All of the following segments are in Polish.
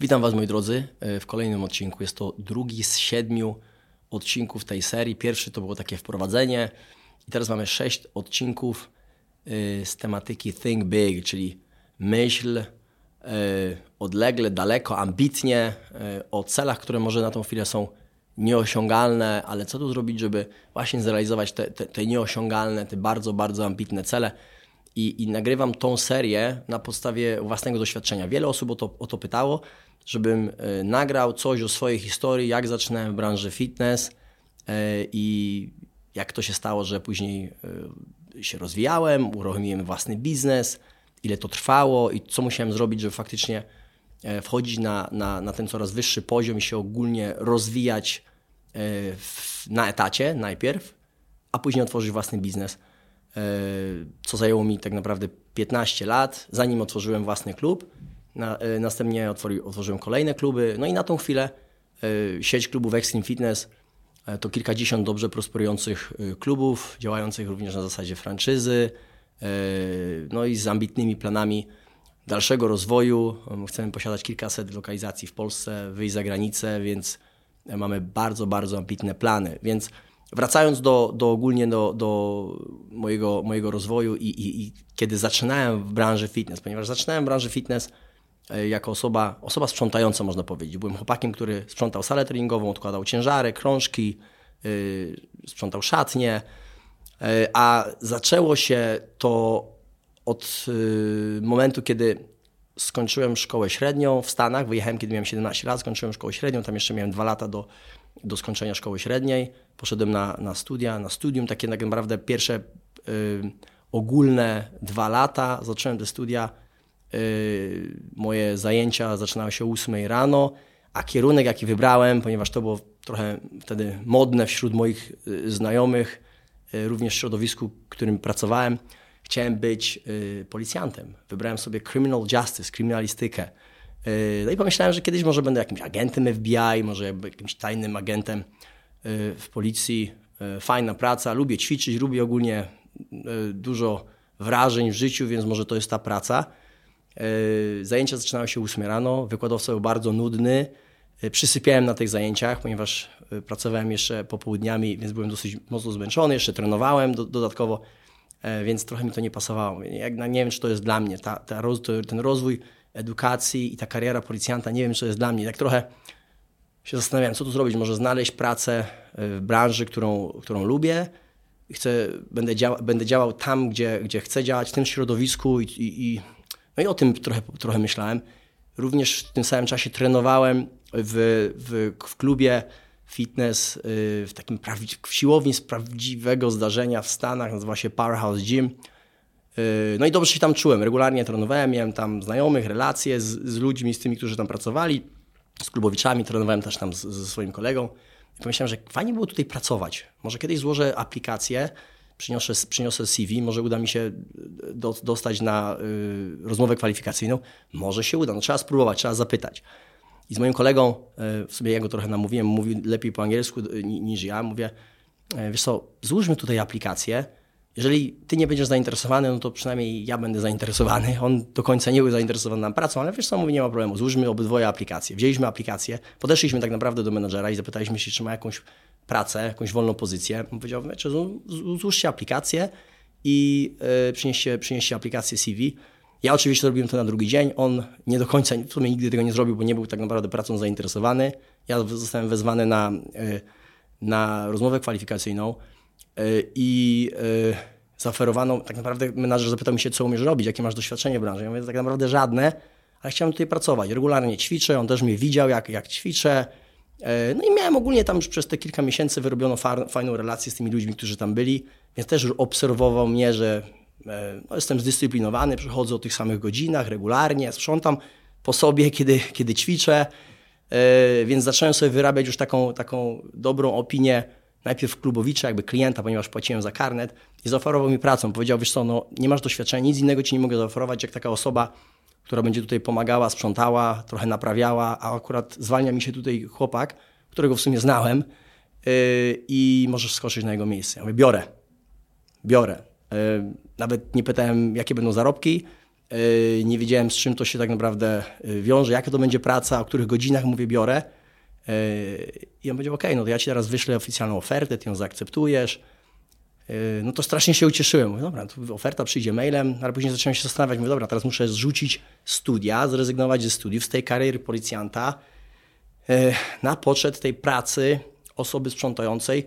Witam Was moi drodzy w kolejnym odcinku. Jest to drugi z siedmiu odcinków tej serii. Pierwszy to było takie wprowadzenie i teraz mamy sześć odcinków y, z tematyki Think Big, czyli myśl y, odlegle, daleko, ambitnie o celach, które może na tą chwilę są nieosiągalne, ale co tu zrobić, żeby właśnie zrealizować te, te, te nieosiągalne, te bardzo, bardzo ambitne cele. I, I, nagrywam tą serię na podstawie własnego doświadczenia. Wiele osób o to, o to pytało, żebym nagrał coś o swojej historii, jak zaczynałem w branży fitness i jak to się stało, że później y, się rozwijałem, uruchomiłem własny biznes, ile to trwało i co musiałem zrobić, żeby faktycznie e, wchodzić na, na, na ten coraz wyższy poziom i się ogólnie rozwijać e, w, na etacie najpierw, a później otworzyć własny biznes. E, co zajęło mi tak naprawdę 15 lat, zanim otworzyłem własny klub. Na, następnie otworzyłem kolejne kluby. No i na tą chwilę sieć klubów Extreme Fitness E, to kilkadziesiąt dobrze prosperujących e, klubów, działających również na zasadzie franczyzy, e, no i z ambitnymi planami dalszego rozwoju. Chcemy posiadać kilkaset lokalizacji w Polsce, wyjść za granicę, więc mamy bardzo, bardzo ambitne plany. Więc wracając do, do ogólnie do, do mojego, mojego rozwoju i, i, i kiedy zaczynałem w branży fitness, ponieważ zaczynałem w branży fitness E, jako osoba, osoba sprzątająca, można powiedzieć. Byłem chłopakiem, który sprzątał salę treningową, odkładał ciężary, krążki, yy, sprzątał szatnie, yy, a zaczęło się to od yy, momentu, kiedy skończyłem szkołę średnią w Stanach. Wyjechałem, kiedy miałem 17 lat, skończyłem szkołę średnią, tam jeszcze miałem dwa lata do, do skończenia szkoły średniej. Poszedłem na, na studia, na studium, takie tak naprawdę pierwsze ogólne dwa lata. Zacząłem te studia moje zajęcia zaczynały się o 8 rano, a kierunek, jaki wybrałem, ponieważ to było trochę wtedy modne wśród moich y, znajomych, y, również w środowisku, w którym pracowałem, chciałem być policjantem. Wybrałem sobie criminal justice, kryminalistykę. No i pomyślałem, że kiedyś może będę jakimś agentem FBI, może jakimś tajnym agentem w policji. Fajna praca, lubię ćwiczyć, lubię ogólnie dużo wrażeń w życiu, więc może to jest ta praca. E, zajęcia zaczynały się 8 rano, wykładowca był bardzo nudny. E, przysypiałem na tych zajęciach, ponieważ e, pracowałem jeszcze popołudniami, więc byłem dosyć mocno zmęczony, jeszcze trenowałem do, dodatkowo, więc trochę mi to nie pasowało. Jak, nie wiem, czy to jest dla mnie. Ta, ta ten rozwój edukacji i ta kariera policjanta, nie wiem, czy to jest dla mnie. Tak trochę się zastanawiałem, co tu zrobić. Może znaleźć pracę w branży, którą, którą lubię. Chcę, będę, dział, będę działał tam, gdzie, gdzie chcę działać, w tym środowisku i, i no i o tym trochę, trochę myślałem. Również w tym samym czasie trenowałem w, w, w klubie fitness, y, w takim w siłowni z prawdziwego zdarzenia w Stanach, nazywa się Powerhouse Gym. Y, no i dobrze się tam czułem, regularnie trenowałem, miałem tam znajomych, relacje z, z ludźmi, z tymi, którzy tam pracowali, z klubowiczami, trenowałem też tam ze swoim kolegą. I pomyślałem, że fajnie było tutaj pracować. Może kiedyś złożę aplikację, przyniosę, przyniosę CV, może uda mi się e, do, dostać na y, rozmowę kwalifikacyjną. Może się uda, no trzeba spróbować, trzeba zapytać. I z moim kolegą, y, w sobie ja go trochę namówiłem, mówił lepiej po angielsku y, niż ja, mówię, wiesz co, złóżmy tutaj aplikację, jeżeli ty nie będziesz zainteresowany, no to przynajmniej ja będę zainteresowany. On do końca nie był zainteresowany nam pracą, ale wiesz co, mówi, nie ma problemu, złóżmy obydwoje aplikacje. Wzięliśmy aplikację, podeszliśmy tak naprawdę do menadżera i zapytaliśmy się, czy ma jakąś pracę, jakąś wolną pozycję. On powiedział, że złóżcie aplikację i yy, przynieście, przynieście aplikację CV. Ja oczywiście zrobiłem to na drugi dzień. On nie do końca, w sumie nigdy tego nie zrobił, bo nie był tak naprawdę pracą zainteresowany. Ja zostałem wezwany na, yy, na rozmowę kwalifikacyjną i zaoferowano, tak naprawdę menadżer zapytał mi się, co umiesz robić, jakie masz doświadczenie w branży. Ja mówię, tak naprawdę żadne, ale chciałem tutaj pracować. Regularnie ćwiczę, on też mnie widział, jak, jak ćwiczę, E, no i miałem ogólnie tam już przez te kilka miesięcy wyrobioną fajną relację z tymi ludźmi, którzy tam byli, więc też obserwował mnie, że e, no, jestem zdyscyplinowany, przychodzę o tych samych godzinach regularnie, sprzątam po sobie, kiedy, kiedy ćwiczę, e, więc zacząłem sobie wyrabiać już taką, taką dobrą opinię najpierw klubowicza, jakby klienta, ponieważ płaciłem za karnet i zaoferował mi pracę. Powiedział, wiesz co, no, nie masz doświadczenia, nic innego ci nie mogę zaoferować, jak taka osoba, która będzie tutaj pomagała, sprzątała, trochę naprawiała, a akurat zwalnia mi się tutaj chłopak, którego w sumie znałem yy, i możesz skoczyć na jego miejsce. Ja mówię, biorę, biorę. Yy, nawet nie pytałem, jakie będą zarobki, Yy, nie wiedziałem, z czym to się tak naprawdę yy, wiąże, jaka to będzie praca, o których godzinach mówię biorę. Yy, I on powiedział, ok, no to ja ci teraz wyślę oficjalną ofertę, ty ją zaakceptujesz. No to strasznie się ucieszyłem. Mówię, dobra, oferta przyjdzie mailem, ale później zacząłem się zastanawiać, mówię, dobra, teraz muszę zrzucić studia, zrezygnować ze studiów, z tej kariery policjanta na poczet tej pracy osoby sprzątającej,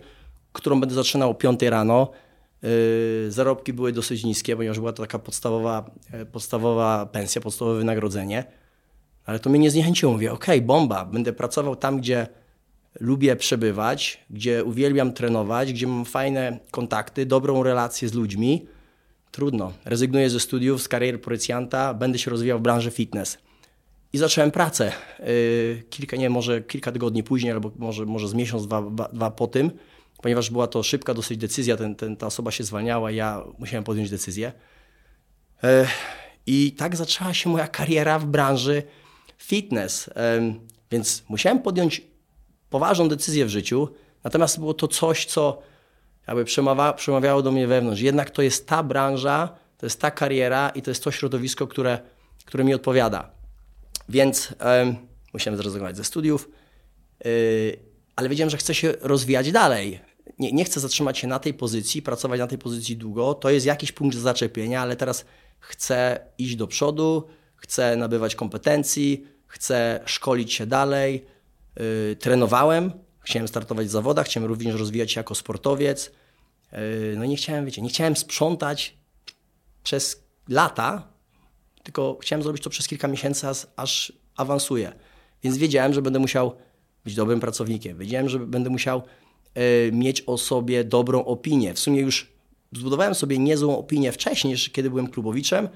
którą będę zaczynał o 5 rano. Yy, zarobki były dosyć niskie, ponieważ była to taka podstawowa, podstawowa pensja, podstawowe wynagrodzenie. Ale to mnie nie zniechęciło. Mówię, ok, bomba, będę pracował tam, gdzie lubię przebywać, gdzie uwielbiam trenować, gdzie mam fajne kontakty, dobrą relację z ludźmi. Trudno. Rezygnuję ze studiów, z kariery policjanta, będę się rozwijał w branży fitness. I zacząłem pracę. Yy, kilka, nie, może kilka tygodni później, albo może, może z miesiąc, dwa, dwa po tym ponieważ była to szybka dosyć decyzja, ten, ten, ta osoba się zwalniała ja musiałem podjąć decyzję. E, I tak zaczęła się moja kariera w branży fitness. Więc musiałem podjąć poważną decyzję w życiu, natomiast było to coś, co jakby przemawia, przemawiało do mnie wewnątrz. Jednak to jest ta branża, to jest ta kariera i to jest to środowisko, które, które mi odpowiada. Więc um, musiałem zrezygnować ze studiów, yy, ale wiedziałem, że chcę się rozwijać dalej nie, nie chcę zatrzymać się na tej pozycji, pracować na tej pozycji długo. To jest jakiś punkt zaczepienia, ale teraz chcę iść do przodu, chcę nabywać kompetencji, chcę szkolić się dalej. Yy, trenowałem, chciałem startować w zawodach, chciałem również rozwijać się jako sportowiec. Yy, no nie chciałem, wiecie, nie chciałem sprzątać przez lata, tylko chciałem zrobić to przez kilka miesięcy, aż awansuję. Więc wiedziałem, że będę musiał być dobrym pracownikiem. Wiedziałem, że będę musiał E, mieć o sobie dobrą opinię. W sumie już zbudowałem sobie niezłą opinię wcześniej, kiedy byłem klubowiczem,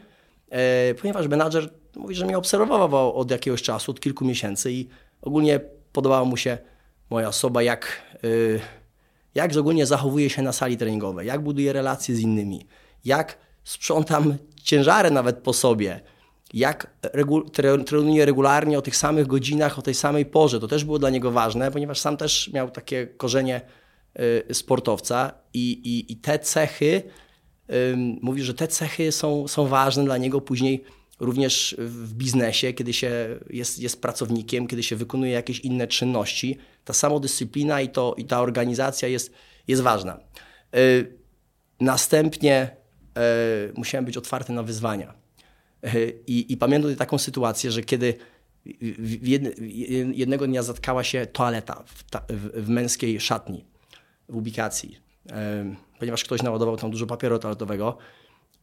e, ponieważ menadżer mówi, że mnie obserwował od jakiegoś czasu, od kilku miesięcy i ogólnie podobała mu się moja osoba, jak, e, jak ogólnie zachowuje się na sali treningowej, jak buduje relacje z innymi, jak sprzątam ciężary nawet po sobie, jak regu trenuje regularnie o tych samych godzinach, o tej samej porze. To też było dla niego ważne, ponieważ sam też miał takie korzenie y, sportowca i, i, i te cechy, mówi, że te cechy są, są ważne dla niego później również w biznesie, kiedy się jest, jest pracownikiem, kiedy się wykonuje jakieś inne czynności. Ta samodyscyplina i, to, i ta organizacja jest, jest ważna. Y, następnie y, musiałem być otwarty na wyzwania i, i pamiętam taką sytuację, że kiedy jednego dnia zatkała się toaleta w, ta, w, w męskiej szatni, w ubikacji, ponieważ ktoś naładował tam dużo papieru toaletowego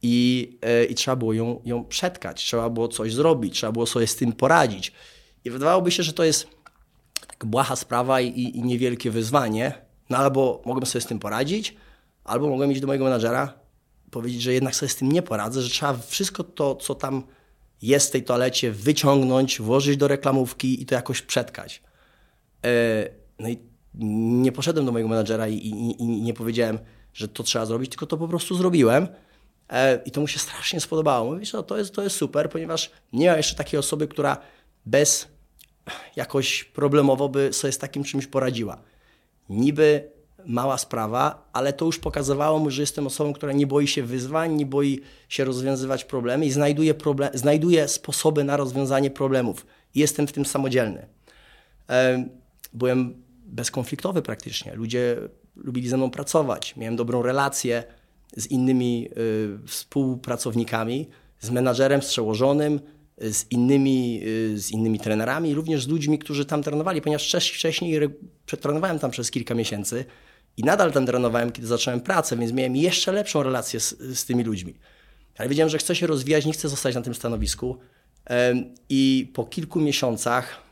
i, e, i trzeba było ją, ją przetkać, trzeba było coś zrobić, trzeba było sobie z tym poradzić. I wydawałoby się, że to jest tak błaha sprawa i, i, niewielkie wyzwanie, no albo mogłem sobie z tym poradzić, albo mogłem iść do mojego menadżera powiedzieć, że jednak sobie z tym nie poradzę, że trzeba wszystko to, co tam jest w tej toalecie, wyciągnąć, włożyć do reklamówki i to jakoś przetkać. E, no i nie poszedłem do mojego menadżera i, i, i nie powiedziałem, że to trzeba zrobić, tylko to po prostu zrobiłem. E, I to mu się strasznie spodobało. Mówisz, no to jest, to jest super, ponieważ nie ma jeszcze takiej osoby, która bez jakoś problemowo by sobie z takim czymś poradziła. Niby mała sprawa, ale to już pokazywało mu, że jestem osobą, która nie boi się wyzwań, nie boi się rozwiązywać problemy i znajduje, problem, znajduje sposoby na rozwiązanie problemów. Jestem w tym samodzielny. Byłem bezkonfliktowy praktycznie. Ludzie lubili ze mną pracować. Miałem dobrą relację z innymi y, współpracownikami, z menadżerem, z przełożonym, z innymi, y, z innymi trenerami, również z ludźmi, którzy tam trenowali, ponieważ wcześniej przetrenowałem tam przez kilka miesięcy i nadal tam trenowałem, kiedy zacząłem pracę, więc miałem jeszcze lepszą relację z, z tymi ludźmi. Ale wiedziałem, że chcę się rozwijać, nie chcę zostać na tym stanowisku. I po kilku miesiącach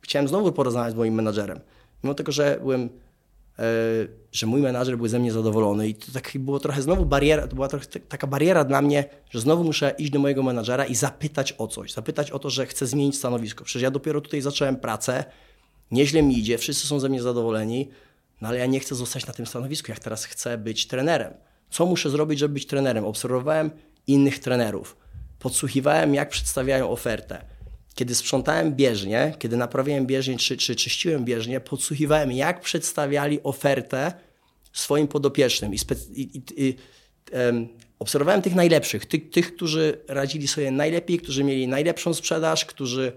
chciałem znowu porozmawiać z moim menadżerem. Mimo tego, że byłem, że mój menadżer był ze mnie zadowolony i to tak było trochę znowu bariera, to była trochę taka bariera dla mnie, że znowu muszę iść do mojego menadżera i zapytać o coś, zapytać o to, że chcę zmienić stanowisko. Przecież ja dopiero tutaj zacząłem pracę, nieźle mi idzie, wszyscy są ze mnie zadowoleni, no ale ja nie chcę zostać na tym stanowisku, jak teraz chcę być trenerem. Co muszę zrobić, żeby być trenerem? Obserwowałem innych trenerów, podsłuchiwałem, jak przedstawiają ofertę. Kiedy sprzątałem bieżnię, kiedy naprawiałem bieżnię czy, czy czyściłem bieżnię, podsłuchiwałem, jak przedstawiali ofertę swoim podopiecznym. I, i, i, um, obserwowałem tych najlepszych, tych, tych, którzy radzili sobie najlepiej, którzy mieli najlepszą sprzedaż, którzy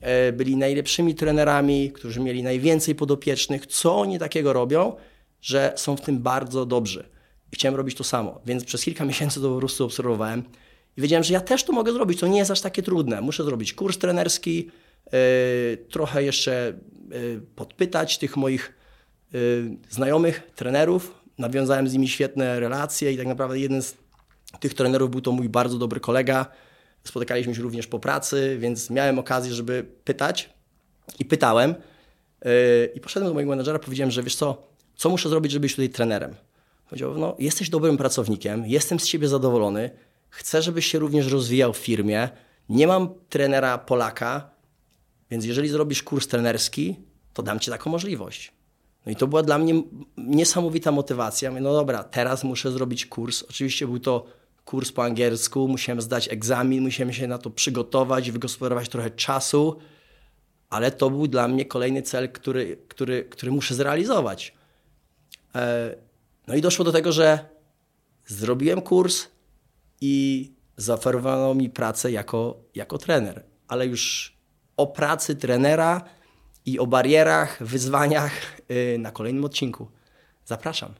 e, byli najlepszymi trenerami, którzy mieli najwięcej podopiecznych, co oni takiego robią, że są w tym bardzo dobrzy. I chciałem robić to samo, więc przez kilka miesięcy to po prostu obserwowałem i wiedziałem, że ja też to mogę zrobić, to nie jest aż takie trudne. Muszę zrobić kurs trenerski, yy, trochę jeszcze yy, podpytać tych moich yy, znajomych trenerów. Nawiązałem z nimi świetne relacje i tak naprawdę jeden z tych trenerów był to mój bardzo dobry kolega. Spotykaliśmy się również po pracy, więc miałem okazję, żeby pytać i pytałem. I poszedłem do mojego menedżera, powiedziałem, że wiesz co, co muszę zrobić, żeby być tutaj trenerem? Powiedział, no jesteś dobrym pracownikiem, jestem z ciebie zadowolony, chcę, żebyś się również rozwijał w firmie, nie mam trenera Polaka, więc jeżeli zrobisz kurs trenerski, to dam ci taką możliwość. No i to była dla mnie niesamowita motywacja. Mówię, no dobra, teraz muszę zrobić kurs. Oczywiście był to kurs po angielsku, musiałem zdać egzamin, musiałem się na to przygotować, wygospodarować trochę czasu, ale to był dla mnie kolejny cel, który, który, który muszę zrealizować. E, no i doszło do tego, że zrobiłem kurs i zaoferowano mi pracę jako, jako trener, ale już o pracy trenera i o barierach, wyzwaniach y, na kolejnym odcinku. Zapraszam.